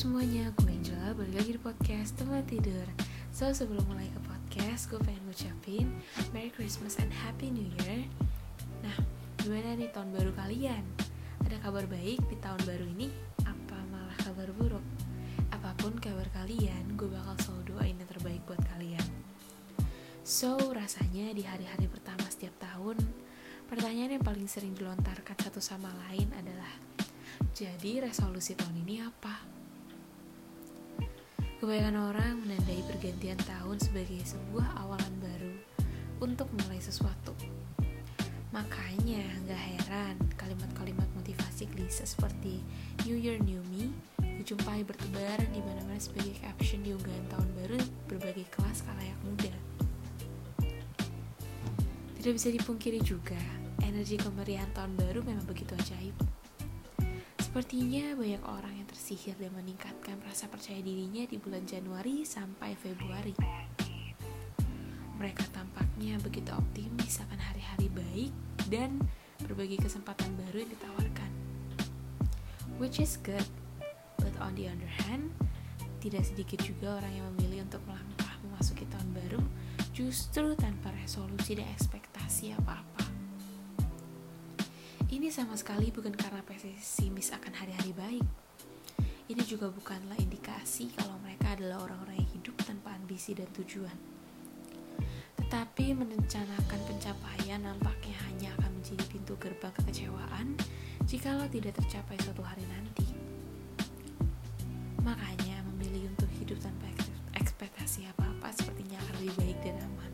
Semuanya, gue Angela, balik lagi di podcast Teman Tidur So, sebelum mulai ke podcast, gue pengen ngucapin Merry Christmas and Happy New Year Nah, gimana nih tahun baru kalian? Ada kabar baik di tahun baru ini? Apa malah kabar buruk? Apa pun kabar kalian, gue bakal selalu doain yang terbaik buat kalian So, rasanya di hari-hari pertama setiap tahun Pertanyaan yang paling sering dilontarkan satu sama lain adalah Jadi resolusi tahun ini apa? Kebanyakan orang menandai pergantian tahun sebagai sebuah awalan baru untuk mulai sesuatu. Makanya gak heran kalimat-kalimat motivasi klise seperti New Year New Me dijumpai bertebaran di mana-mana sebagai caption di unggahan tahun baru berbagai kelas kalayak muda. Tidak bisa dipungkiri juga, energi kemeriahan tahun baru memang begitu ajaib. Sepertinya banyak orang yang tersihir dan meningkatkan rasa percaya dirinya di bulan Januari sampai Februari. Mereka tampaknya begitu optimis akan hari-hari baik dan berbagai kesempatan baru yang ditawarkan. Which is good, but on the other hand, tidak sedikit juga orang yang memilih untuk melangkah memasuki tahun baru justru tanpa resolusi dan ekspektasi apa-apa. Sama sekali bukan karena pesimis akan hari-hari baik. Ini juga bukanlah indikasi kalau mereka adalah orang-orang yang hidup tanpa ambisi dan tujuan. Tetapi merencanakan pencapaian nampaknya hanya akan menjadi pintu gerbang kekecewaan jikalau tidak tercapai suatu hari nanti. Makanya memilih untuk hidup tanpa ekspektasi apa-apa sepertinya akan lebih baik dan aman.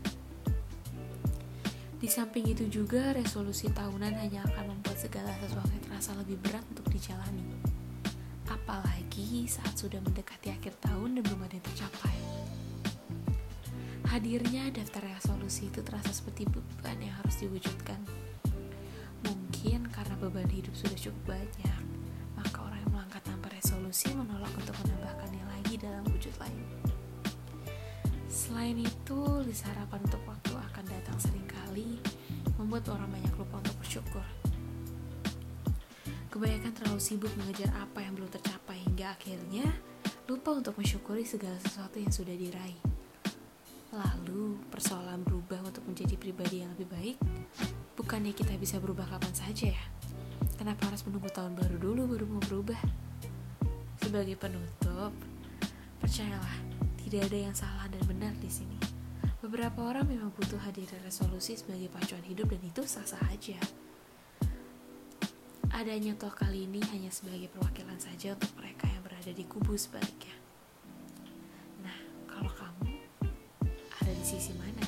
Di samping itu juga resolusi tahunan hanya akan membuat segala sesuatu terasa lebih berat untuk dijalani. Apalagi saat sudah mendekati akhir tahun dan belum ada yang tercapai. Hadirnya daftar resolusi itu terasa seperti beban yang harus diwujudkan. Mungkin karena beban hidup sudah cukup banyak, maka orang yang melangkah tanpa resolusi menolak untuk menambahkannya lagi dalam wujud lain. Selain itu, list harapan untuk waktu akan datang sering kali membuat orang banyak lupa untuk bersyukur. Kebanyakan terlalu sibuk mengejar apa yang belum tercapai hingga akhirnya lupa untuk mensyukuri segala sesuatu yang sudah diraih. Lalu, persoalan berubah untuk menjadi pribadi yang lebih baik, bukannya kita bisa berubah kapan saja ya? Kenapa harus menunggu tahun baru dulu baru mau berubah? Sebagai penutup, percayalah, tidak ada yang salah dan benar di sini. Beberapa orang memang butuh hadirnya resolusi sebagai pacuan hidup dan itu sah-sah aja. Adanya toh kali ini hanya sebagai perwakilan saja untuk mereka yang berada di kubu sebaliknya. Nah, kalau kamu ada di sisi mana?